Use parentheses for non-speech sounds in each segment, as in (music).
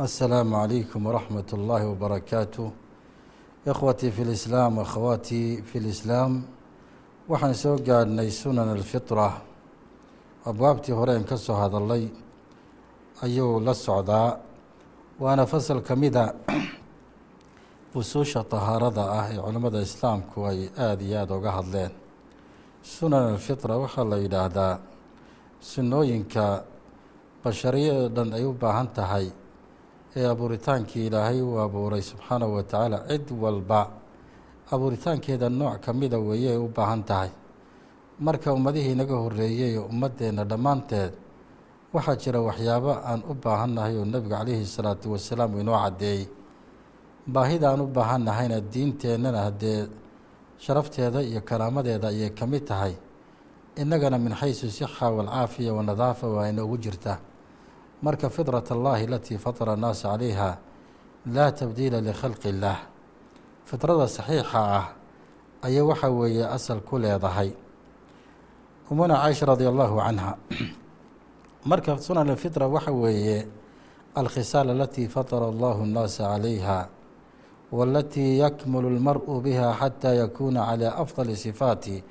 السلام عليكم ورحمة الله وبركاته إخوتي في الإسلام أخواتي في الإسلام waxaan soo gaadhnay sunan alfitra abwaabtii horeen ka soo hadalay ayuu la socdaa waana fasal ka mida (clears throat) usuusha tahaarada ah ee culimmada islaamku ay aada iyo aada uga hadleen sunan alfitra waxaa la yidhaahdaa sunnooyinka bashariyado dhan ay u baahan tahay ee abuuritaankii ilaahay uu abuuray subxaanahu wa tacaala cid walba abuuritaankeeda nooc ka mida weeye ay u baahan tahay. Marka ummadihii naga horreeyey ummaddeenna dhammaanteed waxaa jira waxyaabo aan u baahannahay oo nebigu calayhi salaatu wasalaam uu inoo caddeeyey. Baahida aan u baahannahayna diinteennana haddee sharafteeda iyo karaamadeeda ayay ka mid tahay innagana min xaysu sixa waalcaafiya wanadaafa waa inoogu jirta marka fidrat allahi alatii fatara annaasa calayha laa tabdiila likhalqi illaah fidrada saxiixa ah ayay waxa weeye asal ku leedahay. Umuna caaisha radia allahu canha. Marka sunan alfitra waxa weeye alkhisaal alatii fatara allahu annaasa calayha waalatii yakmulu اlmar'u biha xataa yakuuna calaa afdali sifaati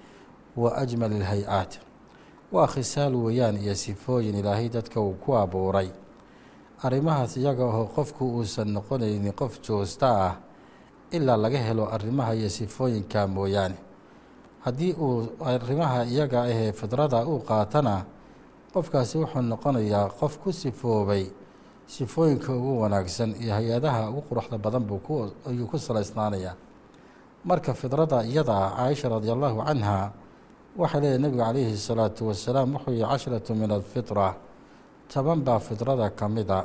wa ajmal اlhay-aat waa khisaal weeyaan iyo sifooyin ilaahay dadka uu ku abuuray. Arrimahaas iyaga oo qofku uusan noqonaynin qof joosta ah ilaa laga helo arrimaha iyo sifooyinka mooyaane. Haddii uu arrimaha iyaga ahee fidrada uu qaatana qofkaasi wuxuu noqonayaa qof ku sifoobay sifooyinka ugu wanaagsan iyo hay'adaha ugu quruxda badan buu ayuu ku salaysnaanayaa. Marka fidrada iyada ah caaisha radi allahu canha waxay leedahy nebigu calayhi salaatu wasalaam wuxuu yihi cashratu min alfitra toban baa fidrada ka mid a.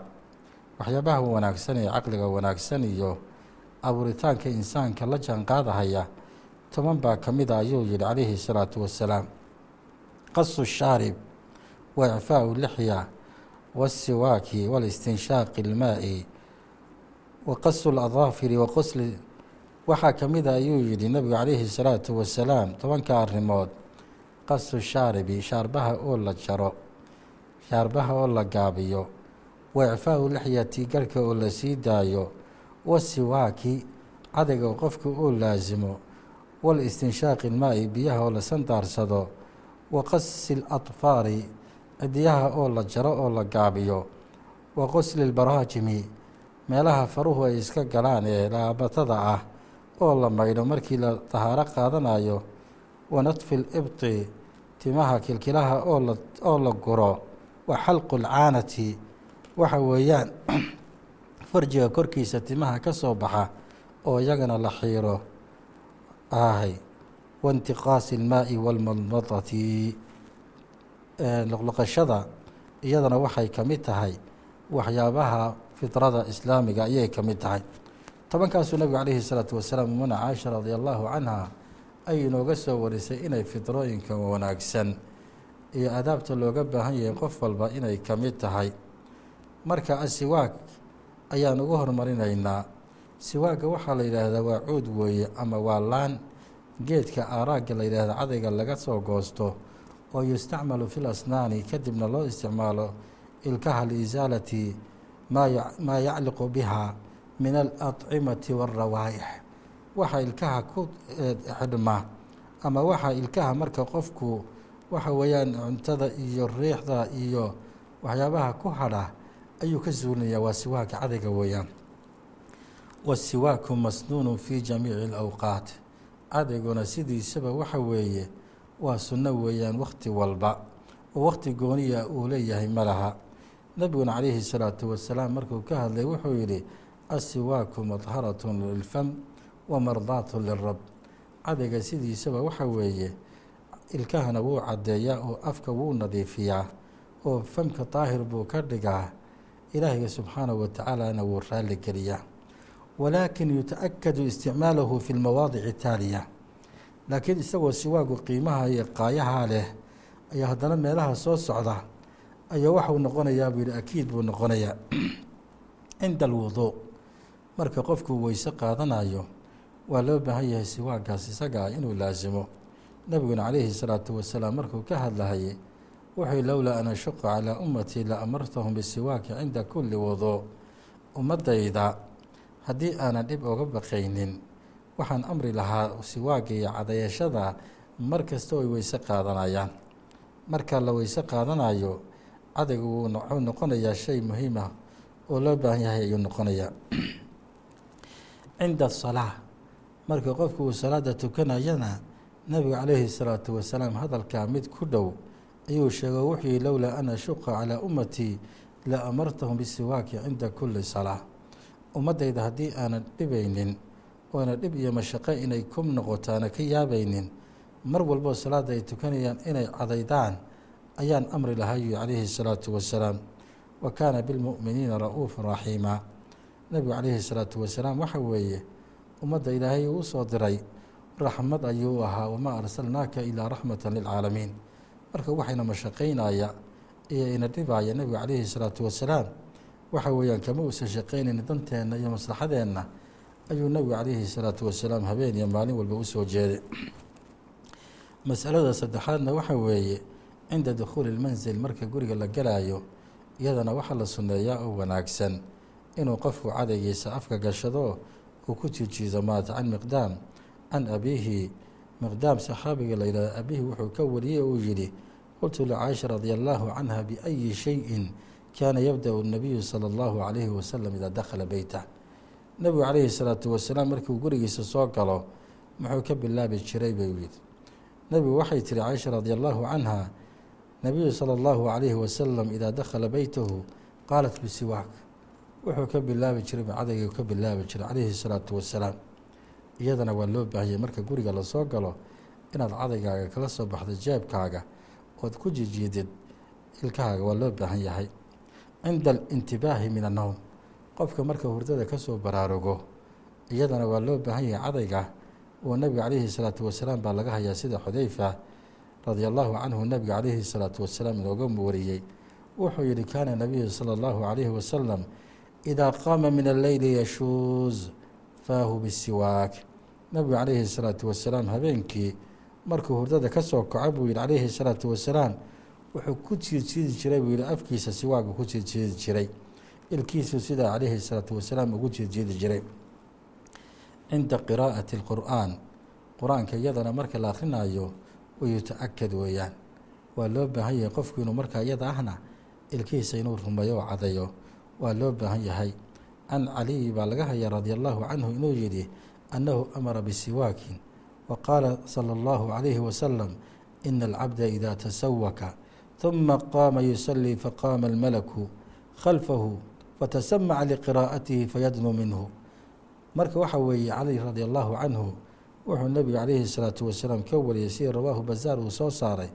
Waxyaabaha wanaagsan ee caqliga wanaagsan iyo abuuritaanka insaanka la jaanqaadahaya toban baa ka mid a ayuu yihi calayhi salaatu wasalaam qasu shaarib wa icfaau lixya waasiwaaki walistinshaaqi ilmaa'i wa qasu ladaafiri wa qosli waxaa ka mid a ayuu yihi nebigu calayhi salaatu wasalaam tobanka arrimood qasu shaaribi shaarbaha oo la jaro shaarbaha oo la gaabiyo wa icfaau lixyati garhka oo la sii daayo wasiwaaki cadayga qofka oo laasimo walistinshaaqi ilmaa'i biyaha oo la sandaarsado wa qasi ladfaari cidiyaha oo la jaro oo la gaabiyo wa qosli lbaraajimi meelaha faruhu ay iska galaan ee laabatada ah oo la maydho markii la tahaaro qaadanayo wa nadfi libti timaha kilkilaha oo la guro wa xalqu lcaanati waxa weeyaan (clears throat) farjiga korkiisa timaha ka soo baxa oo iyagana la xiiro ahay waintiqaasi ilmaa'i walmadmadati. Luqluqashada iyadana waxay ka mid tahay waxyaabaha fidrada islaamiga ayay ka mid tahay. Tobankaasuu nebigu calayhi salaatu wasalaam umuna caaisha radia allahu canha ay inooga soo warisay inay fidraooyinka wanaagsan iyo adaabta looga baahan yahay qof walba inay ka mid tahay. Marka asiwaag ayaan ugu hormarinaynaa siwaagga waxaa la yidhaahdaa waa cuud weeye ama waa laan. Geedka aaraagga la yidhaahda cadayga laga soo goosto oo yustacmalu fi lasnaani kadibna loo isticmaalo ilkaha liisaalati maa yacliqu biha min aladcimati waarawaayix waxa ilkaha ku xidhma ama waxa ilkaha marka qofku waxa weeyaan cuntada iyo riixda iyo waxyaabaha ku hadha ayuu ka suulinayaa waa siwaagga cadayga weeyaan. Wasiwaaku masnuunu fi jamiici alawqaat. Cadayguna sidiisaba waxa weeye waa sunno weeyaan wakhti walba. Oo wakhti gooniya uu leeyahay ma laha. Nebiguna calayhi salaatu wasalaam markuu ka hadlay wuxuu yidhi asiwaaku madharatun lilfam wa mardaatun lirab. Cadayga sidiisaba waxa weeye ilkahana wuu caddeeyaa oo afka wuu nadiifiyaa oo famka daahir buu ka dhigaa. Ilaahiga subxaanahu wa tacaalana wuu raalli geliyaa. Walaakin yuta-akadu isticmaalahu fi lmawaadici taaliya. Laakiin isagoo siwaagu qiimaha iyo qaayaha leh ayaa haddana meelaha soo socda ayaa waxau noqonayaa buu yihi akiid buu noqonayaa. (clears throat) Cinda alwuduu marka qofkuu weyse qaadanayo waa loo baahan yahay siwaagaas isaga ah inuu laasimo nebiguna calayhi salaatu wasalaam markuu ka hadlahayay wuxuu lowlaa an ashuqa calaa ummatii la amartahum bisiwaaki cinda kulli wuduu ummaddayda haddii aanan dhib oga baqaynin waxaan amri lahaa siwaaga iyo cadayashada mar kasta ay weyse qaadanayaan. Marka la weyse qaadanayo cadaygu wuxuu noqonayaa shay muhiim ah oo loo baahan yahay ayuu noqonayaa. (clears throat) Cinda asalaa marka qofku uu salaada tukanayana nebigu calayhi salaatu wasalaam hadalkaa mid ku dhow ayuu sheego wuxuu yihi lowlaa an ashuqa calaa ummatii la amartahum bisiwaaki cinda kulli salaa ummaddayda haddii aanan dhibaynin oona dhib iyo mashaqo inay ku noqotaana ka yaabaynin. Mar walboo salaada ay tukanayaan inay cadaydaan ayaan amri lahayu calayhi salaatu wasalaam. Wa kaana bilmu'miniina ra'uufa raxiima nebigu calayhi salaatu wasalaam waxa weeye ummadda ilaahay uu soo diray raxmad ayuu ahaa wamaa arsalnaaka ilaa raxmata lilcaalamiin marka waxayna mashaqaynaya iyo ina dhibaya nebigu calayhi salaatu wasalaam waxa weeyaan kama uusan shaqaynayn danteenna iyo maslaxadeenna ayuu nebigu calayhi salaatu wasalaam habeen iyo maalin walba u soo jeeday. Masalada saddexaadna waxa weeye cinda dukhuuli lmansil marka guriga la galaayo iyadana waxaa la sunneeyaa oo wanaagsan. Inuu qofku cadaygiisa afka gashado uu ku jijiido maata can miqdaam can abiihi miqdaam saxaabiga la yidhahdo abihi wuxuu ka wariyey uu yidhi qultu licaisha radia allaahu canha biayi shayin kaana yabda-u nabiyu sala allahu calayhi wasalam idaa dakhala beytah nebigu calayhi salaatu wasalaam markuu gurigiisa soo galo muxuu ka bilaabi jiray buu yidhi. Nebigu waxay tihi caaisha radia allaahu canha nabiyu sala allahu calayhi wasalam idaa dakhala beytahu qaalat bisiwaak wuxuu ka bilaabi jiray cadayga ka bilaabi jiray calayhi salaatu wasalaam iyadana waa loo baahiyay marka guriga la soo galo inaad cadaygaaga kala soo baxdo jeebkaaga ood ku jijiidid ilkahaaga waa loo baahan yahay. Cinda alintibaahi min annowm qofka marka hurdada ka soo baraarugo iyadana waa loo baahan yahay cadayga oo nebiga calayhi salaatu wasalaam baa laga hayaa sida xudayfa radia allahu canhu nebiga calayhi salaatu wasalaam inooga wariyey wuxuu yihi kaana nabiyu sala allahu calayhi wasalam idaa qaama min alleyli yashuuz faahu bisiwaak nebigu calayhi salaatu wasalaam habeenkii markuu hurdada ka soo kaco buu yihi calayhi salaatu wasalaam wuxuu ku jiidjiidi jiray buu yihi afkiisa siwaagu ku jiidjiidi jiray. Ilkiisu sidaa calayhi salaatu wasalaam ugu jiidjiidi jiray. cinda qiraa'ati alqur'aan qur'aanka iyadana marka la akhrinayo wayuta-akad weeyaan. Waa loo baahan yahay qofku inuu markaa iyada ahna ilkihiisa inuu rumeeyo oo cadayo waa loo baahan yahay. Can caliyi baa laga hayaa radia allahu canhu inuu yidhi annahu amara bisiwaakin. Wa qaala sala allahu calayhi wasalam ina alcabda idaa tasawaka huma qaama yusalii faqaama almalaku khalfahu fatasamaca liqiraa'atihi fayadnu minhu. Marka waxa weeye cali radia allahu canhu wuxuu nebigu calayhi salaatu wasalaam ka wariyey sidii rawaahu bazaar uu soo saaray.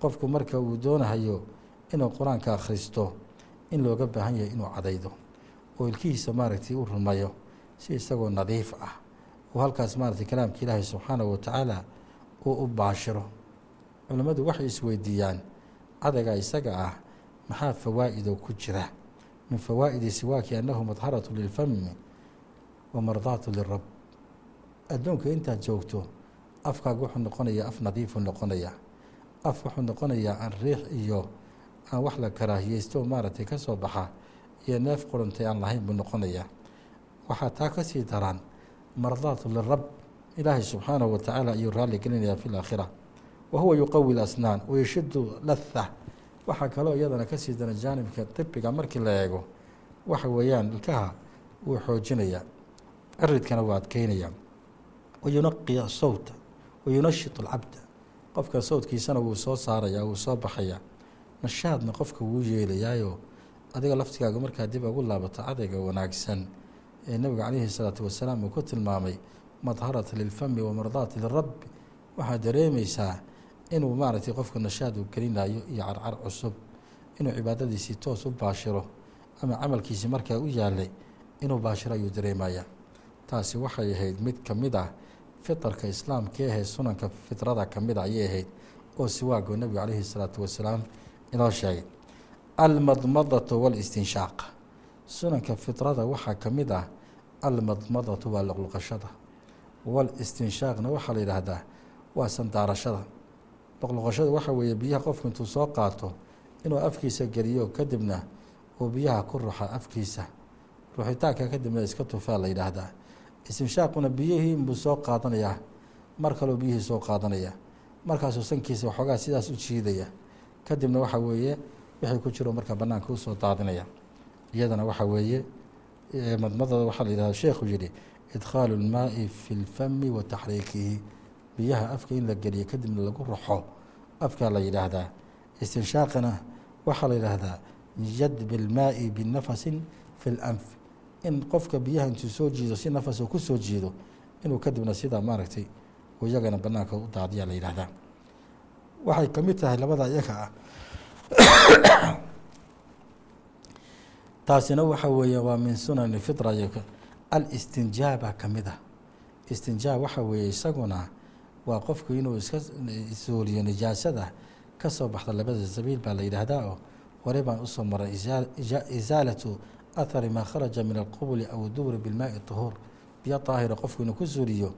Qofku marka uu doonahayo inuu qur'aanka akhristo in looga baahan yahay inuu cadaydo. Oo ilkihiisa maaragtay u rumayo si isagoo nadiif ah oo halkaas maaragtay kalaamka ilaahay subxaanahu watacaala uu u baashiro. Culimmadu waxay isweydiiyaan cadayga isaga ah maxaa fawaa'ido ku jira? Min fawaa'idi siwaaki annahu madharatu lilfami wa mardaatu lirab. Adduunka intaad joogto afkaaga wuxuu noqonayaa af nadiifuu noqonayaa. Af wuxuu noqonayaa aan riix iyo aan wax la karaahiyeysto maaragtay ka soo baxa iyo neef qurantay aan lahayn buu noqonayaa waxaa taa ka sii daraan mardaatu lirab ilaahay subxaanahu wa tacaala ayuu raalli gelinayaa fi laakhira wa huwa yuqawi lasnaan wayashidu latha. Waxaa kaloo iyadana ka sii daran jaanibka dibiga markii la eego. Waxa weeyaan ilkaha wuu xoojinayaa ciridkana waa adkeynaya. Wayunaqi asawta wayunashitu alcabda qofka sawdkiisana wuu soo saarayaa wuu soo baxayaa nashaadna qofka wuu yeelayaayo? Adiga laftigaaga markaa dib ugu laabato cadayga wanaagsan ee nebiga calayhi salaatu wasalaam uu ku tilmaamay madharata lilfami wa mardaati lirabbi waxaad dareemaysaa inuu maaragtay qofka nashaad uu gelinayo iyo carcar cusub inuu cibaadadiisii toos u baashiro ama camalkiisi markaa u yaalay inuu baashiro ayuu dareemayaa. Taasi waxay ahayd mid ka mid ah fitarka islaamka ahayd sunanka fitrada ka mid a ayay ahayd oo siwaagoo nebigu calayhi salaatu wasalaam inoo sheegay. Almadmadatu walistinshaaq sunanka fitrada waxaa ka mid ah almadmadatu waa luqluqashada. Walistinshaaqna waxaa la yidhaahdaa waa sandaarashada. Luqluqashada waxaa weeye biyaha qofku intuu soo qaato inuu afkiisa geliyo kadibna uu biyaha ku ruxa afkiisa. Ruxitaanka kadibna iska tufaa la yidhaahdaa. Istinshaaquna biyihii inbuu soo qaadanayaa mar kaloo biyihii soo qaadanaya. Markaasuu sankiisa waxoogaa sidaas u jiidaya kadibna waxa weeye wixii ku jiro markaa banaanka u soo daadinaya. Iyadana waxa weeye madmadada waxaa la yidhahda sheekhu yihi idkhaalu lmaai fi lfami wa taxriikihi. Biyaha afka in la geliyo kadibna lagu ruxo afkaa la yidhaahdaa. Istinshaaqina waxaa la yidhaahdaa jadbi lmaai binafasin fi lanf in qofka biyaha intuu soo jiido si nafas uu ku jiido inuu kadibna sidaa maaragtay iyagana banaanka u daadiyaa la yidhaahdaa waxay ka mid tahay labada iyaga ah. Taasina waxa weeye waa min sunani fitra alistinjaaba ka mid ah. Istinjaab waxa weeye isaguna waa qofku inuu iska suuliyo nijaasada ka soo baxda labada sabiil baa la yidhaahdaa oo hore baan u soo maray isaalatu athari maa kharaja min alqubuli aw duburi bilmaai طuhuur biyo daahira qofku inuu ku suuliyo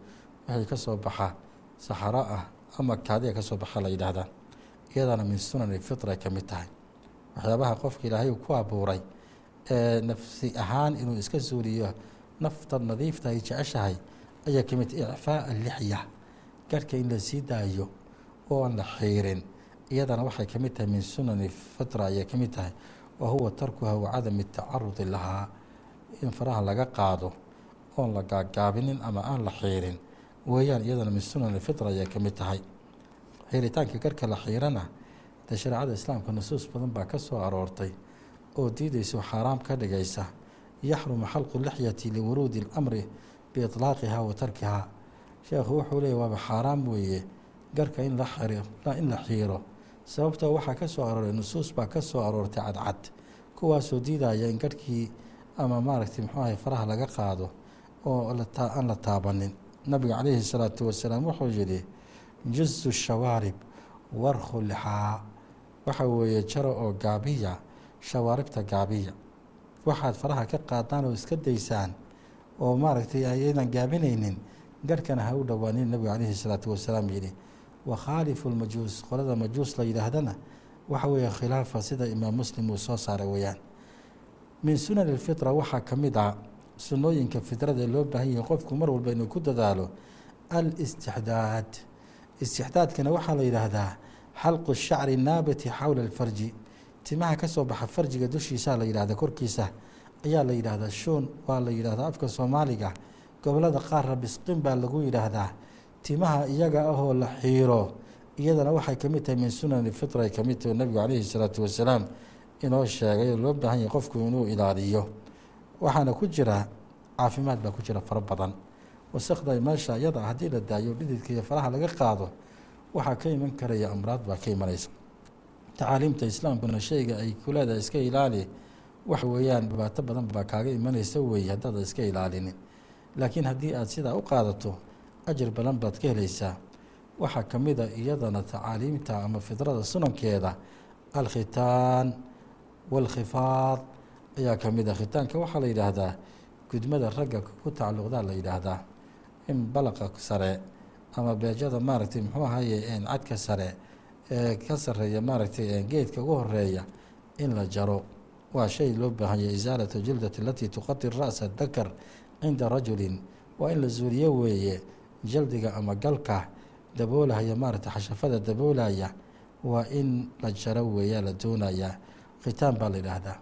wixii ka soo baxa saxaro ah ama kaadiga ka soo baxa la yidhaahdaa iyadana min sunani fitra ka mid tahay. Waxyaabaha qofka ilaahay uu ku abuuray ee nafsi ahaan inuu iska suuliyo nafta nadiifta ay jeceshahay ayaa ka icfaa alixya garhka in la sii daayo oo aan la xiirin. Iyadana waxay ka mid tahay min sunani fitra ayay ka mid tahay wa huwa tarkuha wa cadami tacarudi lahaa. In faraha laga qaado oon la gaagaabinin ama aan la xiirin weeyaan iyadana min sunani fitra ayay ka mid tahay. Xiiritaanka garhka la xiirana dee shareecada islaamka nusuus badan baa ka soo aroortay oo diidayso xaaraam ka dhigaysa yaxrumu xalqu lixyati liwuruudi اlamri biiطlaaqiha wa tarkihaa sheekhu wuxuu leeyay waaba xaaraam weeye garhka in in la xiiro. Sababtoo waxaa ka soo arooray nusuus baa ka soo aroortay cadcad. Kuwaasoo diidaya in garhkii ama maaragtay muxuu ahay faraha laga qaado oo aan la taabanin nabiga calayhi salaatu wasalaam wuxuu yihi juzu shawaarib warkhu lixaa waxa weeye jaro oo gaabiya shawaaribta gaabiya. Waxaad faraha ka qaadaan oo iska daysaan oo maaragtay ayaydan gaabinaynin garhkana ha u dhowaanin nabigu calayhi salaatu wasalaam yihi wakhaalifu lmajuus qolada majuus la yidhaahdana waxa weeye khilaafa sida imaam muslim uu soo saaray weeyaan. Min sunan alfitra waxaa ka mid ah sunnooyinka fitrada ee loo baahan yahay qofku mar walba inuu ku dadaalo alistixdaad. Istixdaadkana waxaa la yidhaahdaa xalqu shacri naabati xowla alfarji. Timaha ka soo baxa farjiga dushiisaa la yidhahda korkiisa ayaa la yidhaahdaa shuun waa la yidhahdaa afka soomaaliga gobollada qaarra bisqin baa lagu yidhaahdaa. Timaha iyaga ahoo la xiiro iyadana waxay ka mid tahay min sunani fitra ay ka mid tahay nabigu calayhi salaatu wasalaam inoo sheegay oo loo baahan yahay qofku inuu ilaaliyo waxaana ku jira caafimaad baa ku jira fara badan. Wasakda meesha iyada haddii la daayo dhididka iyo faraha laga qaado waxaa ka iman karaya amraad baa ka imanaysa. Tacaaliimta islaamkuna shayga ay ku leedahay iska ilaali waxa weeyaan dhibaato badan baa kaaga imanaysa weeye haddaada iska ilaalinin laakiin haddii aada sidaa u qaadato ajir badan baad ka helaysaa. Waxaa ka mid a iyadana tacaaliimta ama fidrada sunankeeda alkhitaan waalkhifaad ayaa ka mid a khitaanka waxaa la yidhaahdaa gudmada ragga ku tacalluqdaa la yidhaahdaa in balaqa sare ama beejada maaragtay muxuu ahaye cadka sare ee ka sareeya maaragtay geedka ugu horreeya in la jaro. Waa shay loo baahanya isaalatu jildati alatii tuqatir ra'sa dakar cinda rajulin. Waa in la zuuliyo weeye jaldiga ama galka daboolahaya maaragtay xashafada daboolaya. Waa in la jaro weeyaa la doonayaa. Khitaan baa la yidhaahdaa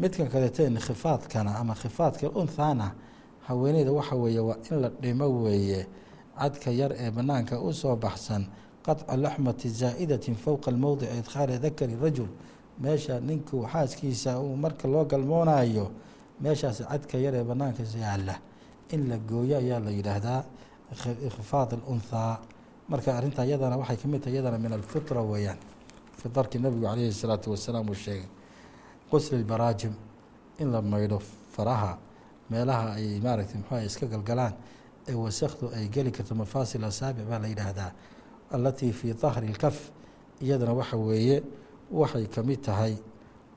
midka kaleete khifaadkana ama khifaadka unhaana haweeneyda waxa weeye waa in la dhimo weeye. Cadka yar ee banaanka u soo baxsan qadca laxmati zaa'idati fowqa almowdici idkhaali dakari rajul. Meesha ninku xaaskiisa uu marka loo galmoonayo meeshaas cadka yar ee banaanka yaalla. In la gooyo ayaa la yidhaahdaa khifaad alunhaa marka arrinta iyadana waxay ka mid tahay iyadana min alfitra weeyaan. Fi nabigu calayhi salaatu wasalaam uu sheegay qusli lbaraajim in la maydho faraha meelaha ay maaragtay muxuuha iska galgalaan ee wasakdu ay geli karto mafaasil asaabic baa la yidhaahdaa allatii fii dahri اlkaf iyadana waxa weeye waxay ka mid tahay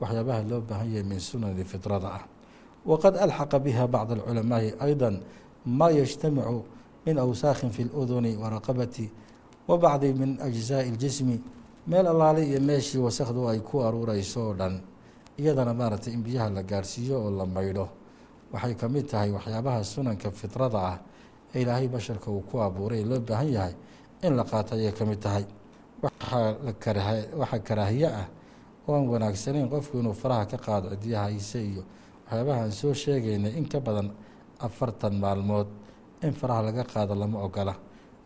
waxyaabaha loo baahan yahay min sunani fidrada ah waqad alxaqa biha bacd alculamaaءi ayضa ma yajtamicu min awsaakhin fi اluduni waraqabati wa bacdi min ajzaaءi اljismi meel allaale iyo meeshii wasakdu ay ku aruureyso oo dhan iyadana maaragtay in biyaha la gaarhsiiyo oo la maydho. Waxay ka mid tahay waxyaabaha sunanka fidrada ah ee ilaahay basharka uu ku abuuray. Loo baahan yahay in la qaato ayay ka mid tahay. Waxaa karaahiye ah oo aan wanaagsanayn qofku inuu faraha ka qaado cidiyahaise iyo waxyaabaha aan soo sheegaynay in ka badan afartan maalmood in faraha laga qaado lama ogola.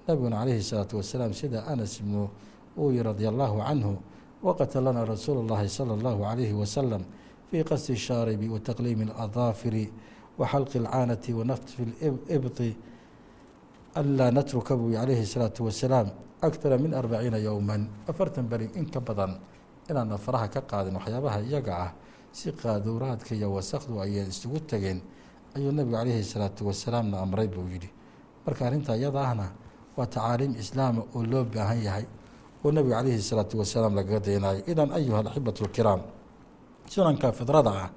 Nabiguna calayhi salaatu wasalaam sida anas ibnu uuyi radia allahu canhu waqata lana rasuulu اllahi salى اllahu calayhi wasalam fii qasdi shaaribi wa taqliimi اladaafiri wa xalqi اlcaanati wa naffi libti anlaa natruka buu calayhi salaatu wasalaam akthara min arbaciina yowman afartan beri in ka badan inaana faraha ka qaadin waxyaabaha iyaga ah si qaaduuraadka iyo wasakdu ayay isugu tegeen ayuu nebigu calayhi salaatu wasalaamna amray buu yidhi marka arrinta iyada ahna waa tacaaliim islaama oo loo baahan yahay oo nebigu calayhi salaatu wasalaam lagaga daynayo idan ayuha alaxibatu lkiraam sunanka fidrada ah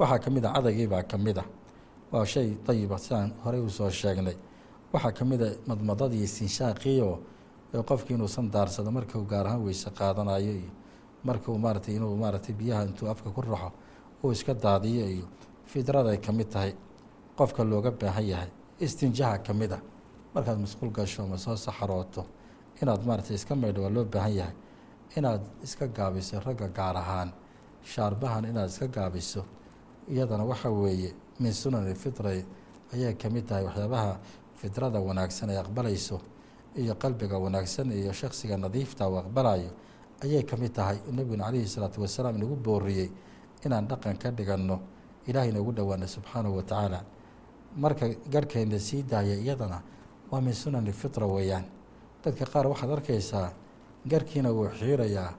waxaa ka mid a cadagii baa ka mid ah. Waa shay dayiba sidaan horey u soo sheegnay. Waxaa ka mid a madmadadii sinshaaqii oo qofkii inuusan daarsado markuu gaar ahaan weyse qaadanayo iyo markuu maaratay inuu maaratay biyaha intuu afka ku raxo uu iska daadiyo iyo fidrada ay ka mid tahay. Qofka looga baahan yahay istinjaha ka mid a markaad masquul gasho ama soo saxarooto inaad maaratay iska maydho waa loo baahan yahay inaad iska gaabiso ragga gaar ahaan shaarbahan inaad iska gaabiso iyadana waxa weeye min sunani fitra ayay ka mid tahay waxyaabaha fidrada wanaagsan ay aqbalayso iyo qalbiga wanaagsan iyo shaksiga nadiifta uu aqbalayo ayay ka mid tahay nebiguna calayhi salaatu wasalaam inagu booriyey inaan dhaqan ka dhiganno ilaahay inoogu dhowaano subxaanahu wa tacaala. Marka garhkeenna sii daaya iyadana waa min sunani fitra weeyaan dadka qaar waxaad arkaysaa garkiina wuu xiirayaa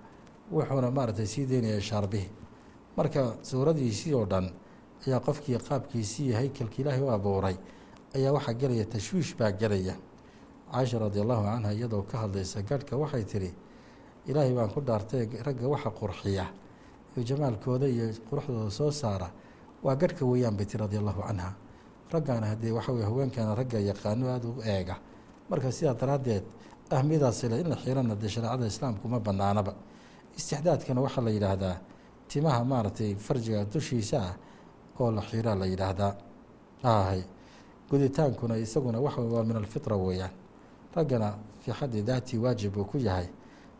wuxuuna maaragtay sii deynayaa shaarbihi marka suuradiisii oo dhan ayaa qofkii qaabkiisii iyo haykalkii ilaahay u abuuray ayaa waxaa gelaya tashwiish baa gelaya caaisha radi allahu canha iyadoo ka hadlaysa garhka waxay tidhi ilaahay baan ku dhaartay ragga waxa qurxiya iyo jamaalkooda iyo quruxdooda soo saara. Waa garhka weeyaan bay tiri radi allahu canha raggaana haddee waxa weye haweenkaana ragga yaqaano aada u eega. Marka sidaa daraaddeed ahmiyadaas le in la xirana dee shareecada islaamku ma banaanaba istixdaadkana waxaa la yidhaahdaa timaha maaragtay farjiga dushiisa ah oo la xiraa la yidhaahdaa. Ahay guditaankuna isaguna waxa waa min alfitra weeyaan. Raggana fii xaddi daati waajib uu ku yahay.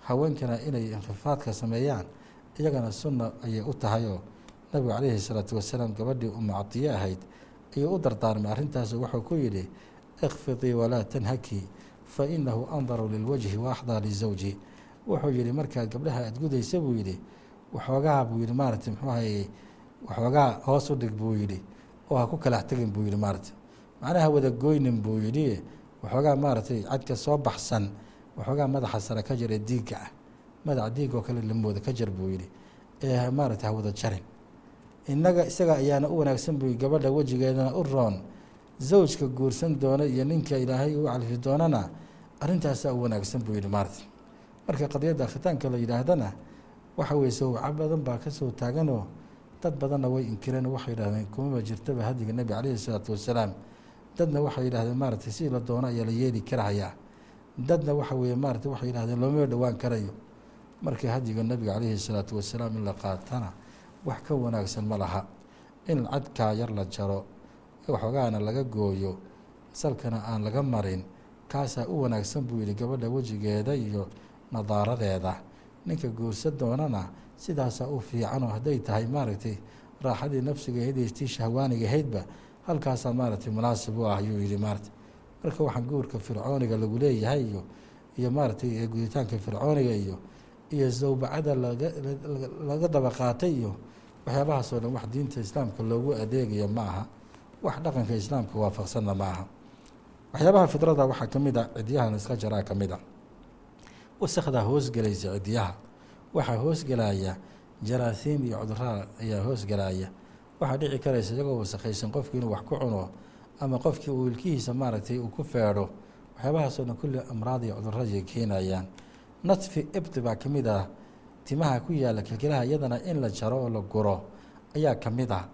Haweenkana inay inkifaadka sameeyaan iyagana sunna ayay u tahay oo nabigu calayhi salaatu wasalaam gabadhii umu cadiye ahayd ayuu u dardaarmay. Arrintaas wuxuu ku yidhi ikfidii walaa tanhaki fa inahu andaru lilwajhi wa axdaa lizawji. Wuxuu yihi markaad gabdhaha aad gudaysa buu yidhi. Waxoogaa buu yihi maaragtay muxuu ahaye waxoogaa hoos u dhig buu yidhi. Oo ha ku kalax tegin buu yihi maaragtay. Macnaha wada goynin buu yidhi waxoogaa maaragtay cadka soo baxsan waxoogaa madaxa sare ka jir ee diigga ah madaxa diig oo kale lamooda ka jar buu yidhi. Ee maaragtay ha wada jarin. Innaga isaga ayaana u wanaagsan buu gabadha wejigeedana u roon zawjka guursan doona iyo ninka ilaahay u calfi doonana arrintaasaa u wanaagsan buu yidhi maaragtay marka qadiyadda khitaanka la yidhaahdana waxa weye sawca badan baa ka soo taaganoo dad badanna way inkireen waxay yidhahdeen kumaba jirtaba hadiga nebi calayhi salaatu wasalaam. Dadna waxay yidhahdeen maaragtay si la doono ayaa la yeeli karahayaa dadna waxa weeye maaragtay waxay yidhahdeen looma dhowaan karayo. Markii hadiga nebiga calayhi salaatu wasalaam in la qaatana wax ka wanaagsan ma laha. In cadkaa yar la jaro waxoogaana laga gooyo salkana aan laga marin kaasaa u wanaagsan buu yidhi gabadha wejigeeda iyo nadaaradeeda ninka guursa doonana sidaasaa u fiicanoo hadday tahay maaragtay raaxadii nafsiga ahayd tii shahwaaniga ahaydba halkaasaa maaragtay munaasib u ah ayuu yihi maaragtay. Marka waxaan guurka fircooniga lagu leeyahay iyo iyo maaragtay guditaanka fircooniga iyo iyo zawbacada laga laga daba iyo waxyaabahaasoo dhan wax diinta islaamka loogu adeegaya ma aha wax dhaqanka islaamka waafaqsanna ma aha. Waxyaabaha fidrada waxaa ka mid a cidyahan iska jaraa ka mid a wasakdaa hoosgelaysa cidyaha. Waxaa hoosgelaya jaraasiim iyo cudurrada ayaa hoosgelaya waxaa dhici karaysa isagoo wasakhaysan qofkii inuu wax ku cuno ama qofkii uu ilkihiisa maaragtay uu ku feedho waxyaabahaasoo dhan kulli amraad iyo cudurradii keenayaan. Nadfi ibti baa ka mid ah. Timaha ku yaalla kilkilaha iyadana in la jaro oo la guro ayaa ka mid ah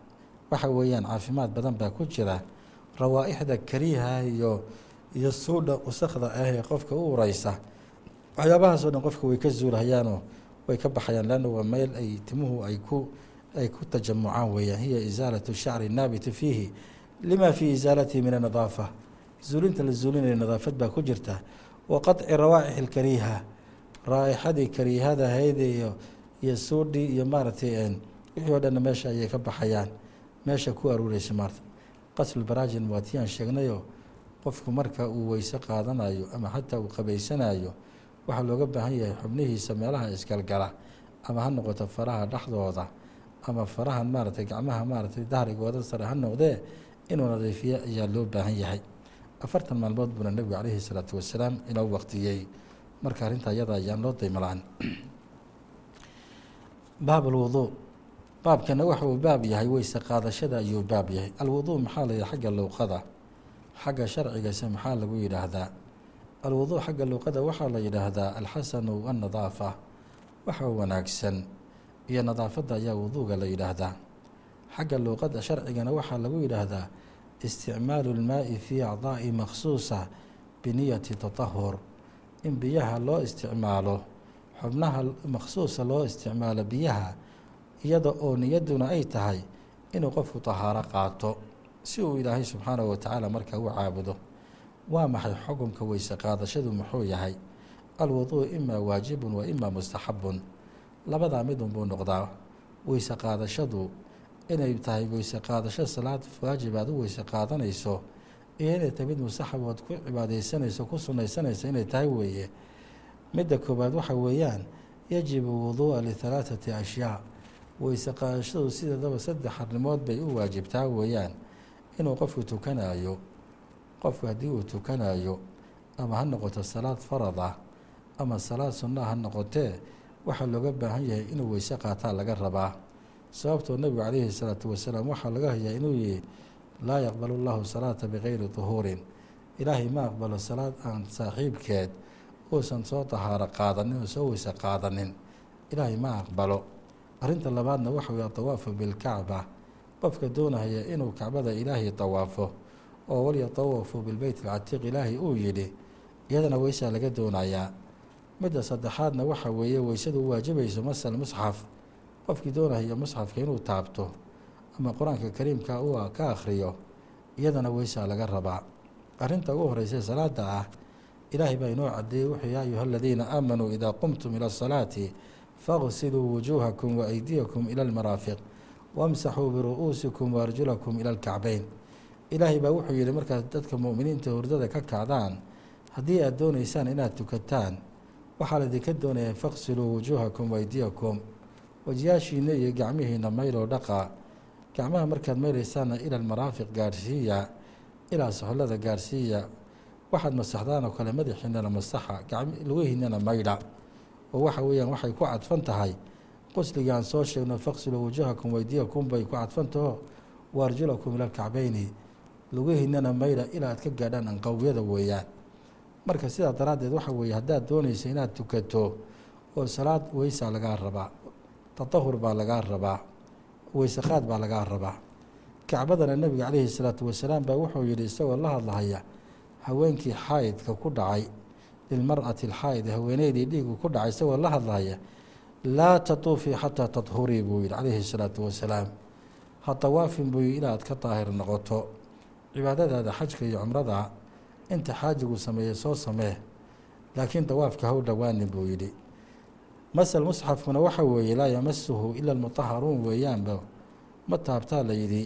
waxa weeyaan caafimaad badan baa ku jira rawaa-ixda kariiha iyo iyo suudha wasakda ah ee qofka u ureysa waxyaabahaasoo dhan qofka way ka zuulahayaanoo way ka baxayaan leanna waa meel ay timuhu ay ku ay ku tajamucaan weeyaan. Hiya isaalatu shacri naabiti fiihi. Lima fii isaalatihi min anadaafa zuulinta la zuulinaya nadaafad baa ku jirta. Wa qaطci rawaaixi اlkariiha raaixadii kariihada hayde iyo suudhii iyo maaragtay wixii oo dhanna meesha ayay ka baxayaan meesha ku aruureysa maarta. Qaslbaraajin waa tii aan sheegnayo qofku marka uu weyse qaadanayo ama xataa uu qabaysanayo waxaa looga baahan yahay xubnihiisa meelaha isgalgala ama ha noqoto faraha dhexdooda ama farahan maaragtay gacmaha maaragtay dahrigooda sare ha noqdee inuu nadiifiyo ayaa loo baahan yahay. Afartan maalmood buuna nebigu calayhi salaatu wasalaam inoo waqtiyey. Marka arrinta ayada ayaan loo daymalaan baab alwuduu baabkana waxa uu baab yahay weyse qaadashada ayuu baab yahay. Alwuduu maxaa la yihi xagga luuqada? Xagga sharcigase maxaa lagu yidhaahdaa? Alwuduu xagga luuqada waxaa la yidhaahdaa alxasanu annadaafa waxa wanaagsan. Iyo nadaafadda ayaa wuduuga la yidhaahdaa. Xagga luuqada sharcigana waxaa lagu yidhaahdaa isticmaalu lmaa'i fii acdaa'i makhsuusa biniyati tatahur in biyaha loo isticmaalo xubnaha makhsuusa loo isticmaalo biyaha iyada oo niyadduna ay tahay inuu qofku tahaaro qaato. Si uu ilaahay subxaanahu watacaala markaa u caabudo waa maxay xukunka weyse qaadashadu muxuu yahay? Alwuduu imaa waajibun wa imaa mustaxabun. Labadaa midun buu noqdaa weyse qaadashadu inay tahay weyse qaadasho salaad waajib aad u weyse qaadanayso iyo inay tahay mid mustaxab ood ku cibaadeysanayso ku sunnaysanayso inay tahay weeye. Midda koowaad waxa weeyaan yajibu wuduu'a lihalaathati ashyaa weyse qaadashadu sideedaba saddex arrimood bay u waajibtaa weeyaan inuu qofku tukanayo qofku haddii uu tukanayo ama ha noqoto salaad farad ah ama salaad sunnaa ha noqotee waxaa looga baahan yahay inuu weyse qaataa laga rabaa. Sababtoo nebigu calayhi salaatu wasalaam waxaa laga hayaa inuu yihi laa yaqbalu llahu salaata bikayri duhuurin. Ilaahay ma aqbalo salaad aan saaxiibkeed uusan soo tahaaro qaadanin oo soo weyse qaadanin ilaahay ma aqbalo arrinta labaadna waxa weye atawaafu bilkacba. Qofka doonaya inuu kacbada ilaahay tawaafo oo walyatawafu bilbeyt alcatiiq ilaahay uu yidhi iyadana weysaa laga doonayaa. Midda saddexaadna waxa weeye weysadu u waajibayso masal musxaf. Qofkii doonaya musxafka inuu taabto ama qur'aanka kariimka uu ka akhriyo iyadana weysaa laga rabaa. Arrinta ugu horeysa salaada ah ilaahay baa inoo cadeeyey wuxuu yaa ayuha aladiina aamanuu idaa qumtum ila asalaati faqsiluu wujuuhakum wa aydiyakum ila almaraafiq wamsaxuu biru'uusikum waarjulakum ila alkacbeyn ilaahay baa wuxuu yihi markaad dadka mu'miniinta hurdada ka kacdaan haddii aad dooneysaan inaad tukataan waxaa laydinka doonayaa faqsiluu wujuuhakum waydiyakum wajiyaashiina iyo gacmihiina mayloo dhaqa. Gacmaha markaad mayleysaanna ila almaraafiq gaarhsiiya ilaa soxolada gaarhsiiya waxaad masaxdaan oo kale madaxiinana masaxa lugihiinana maydha oo waxa weeyaan waxay ku cadfan tahay. Qusligaan soo sheegno faqsiluu wujuuhakum waydiyakum bay ku cadfantaho waarjulakum ila alkacbeyni lugihiinana maydha ilaa aad ka gaadhaan anqawyada weeyaan. Marka sidaa daraaddeed waxa weeye haddaad doonaysa inaad tukato oo salaad weysaa lagaa rabaa tatahur baa lagaa rabaa weysaqaad baa lagaa rabaa. Kacbadana nebiga calayhi salaatu wasalaam baa wuxuu yidhi isagoo la hadlahaya haweenkii xaayidka ku dhacay lilmar'ati alxaayid haweeneydii dhiigu ku dhacay isagoo la hadlahaya laa tatuufii xataa tadhurii buu yidhi calayhi salaatu wasalaam ha tawaafin buu yidhi inaad ka daahir noqoto cibaadadaada xajka iyo cumrada inta xaajigu sameeyey soo samee laakiin dawaafka haw dhowaanin buu yidhi masal musxafkuna waxa weeye laa yamasuhu ila almutaharuun weeyaanba ma taabtaa la yidhi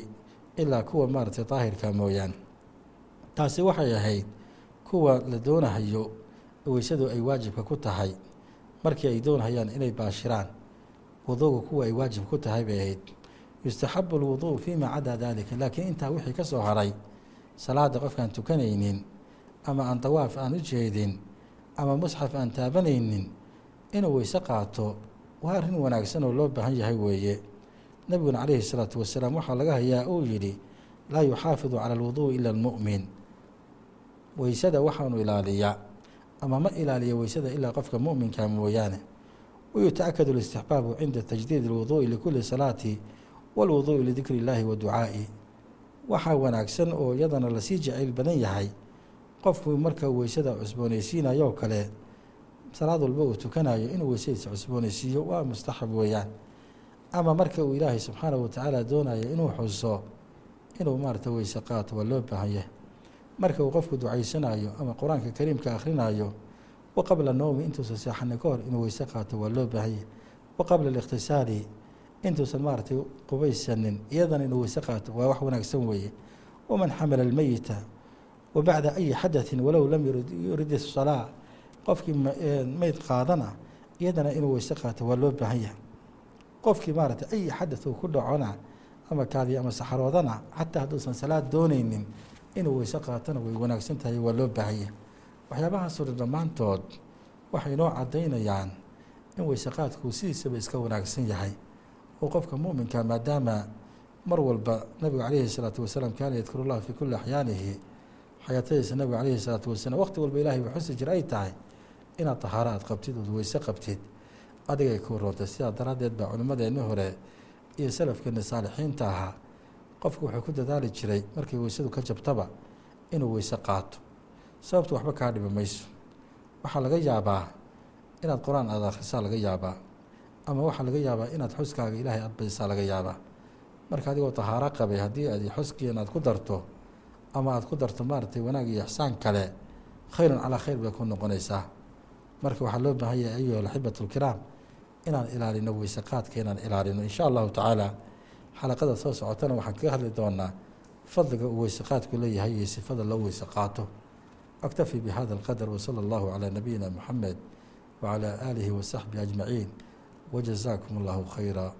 ilaa kuwa maaragtay daahirka mooyaan taasi waxay ahayd kuwa la doonahayo weysadu ay waajibka ku tahay markii ay doonahayaan inay baashiraan wuduuga kuwa ay waajib ku tahay bay ahayd. Yustaxabu alwuduu fiima cadaa dalika laakiin intaa wixii ka soo haray salaada qofkaan tukanaynin ama aan dawaaf aan u jeedin ama musxaf aan taabanaynin inuu weyse qaato waa arrin wanaagsan oo loo baahan yahay weeye. Nebiguna calayhi salaatu wasalaam waxaa laga hayaa uu yidhi laa yuxaafidu cala alwuduui ila almu'min. Weysada waxaanu ilaaliyaa ama ma ilaaliya weysada ilaa qofka mu'minka mooyaane wayutaakadu اlistixbaabu cinda tajdiid اlwuduu'i likuli salaati walwuduu'i lidikri اllaahi wa ducaa'i waxaa wanaagsan oo iyadana lasii jacayl badan yahay qofku marka weysada cusboonaysiinayoo kale salaad walba uu tukanayo inuu weysadiisa cusboonaysiiyo waa mustaxab weeyaan ama marka uu ilaahay subxaanahu watacaala doonayo inuu xuso inuu maarata weyse qaato waa loo baahan yahay marka uu qofku ducaysanayo ama qur-aanka kariimka akhrinayo wa qabla nowmi intuusan seexanin ka hor inuu weyse qaato waa loo baahan yahay wa qabla alikhtisaali intuusan maaratay qubaysanin iyadana inuu weyse qaato waa wax wanaagsan weeye waman xamala almeyita wa bacda ayi xadaثin walow lam yurid الsalaa qofkii meyd qaadana iyadana inuu weyse qaato waa loo baahan yahay qofkii maaratay ayi xadaث uu ku dhacona ama kaadi ama saxaroodana xataa hadduusan salaad dooneynin inuu weyse qaatona way wanaagsan tahay waa loo baahan yahay waxyaabahaasoo dhan dhammaantood waxay noo cadaynayaan in weyse sidiisaba iska wanaagsan yahay oo qofka muminka maadaama mar walba nabigu calayhi salaatu wasalaam kaana yadkuru llah fii kuli axyaanihi xayaatadiisa nabigu calayhi salaatu wasalaam waqti walba ilahay ba xusi jir ay tahay inaad tahaaro aad qabtid ood weyse qabtid. Adigay ku roontay sidaa daraaddeed baa culimmadeenni hore iyo salafkeeni saalixiinta ahaa qofku wuxuu ku dadaali jiray markay weysadu ka jabtaba inuu weyse qaato. Sababtu waxba kaa dhibi mayso. Waxaa laga yaabaa inaad qur'aan aada akhrisaa laga yaabaa ama waxaa laga yaabaa inaad xuskaaga ilaahay aad badisaa laga yaabaa. Marka adigoo tahaaro qabay haddii aad xuskiin aad ku darto ama aad ku darto maaragtay wanaag iyo ixsaan kale khayrun calaa khayr bay ku noqonaysaa. Marka waxaa loo baahan yahay ayuha alaxibat lkiraam inaan ilaalino weyse qaadka inaan ilaalino insha allahu tacaala xalaqada soo socotana waxaan kaga hadli doonaa fadliga uu weyse qaadku leeyahay iyo sifada loo weyse qaato aktafi bihada alqadar wasala allahu calaa nabiyina muxamed wacalaa aalihi wasaxbihi ajmaciin. Wajazaakum allahu khayra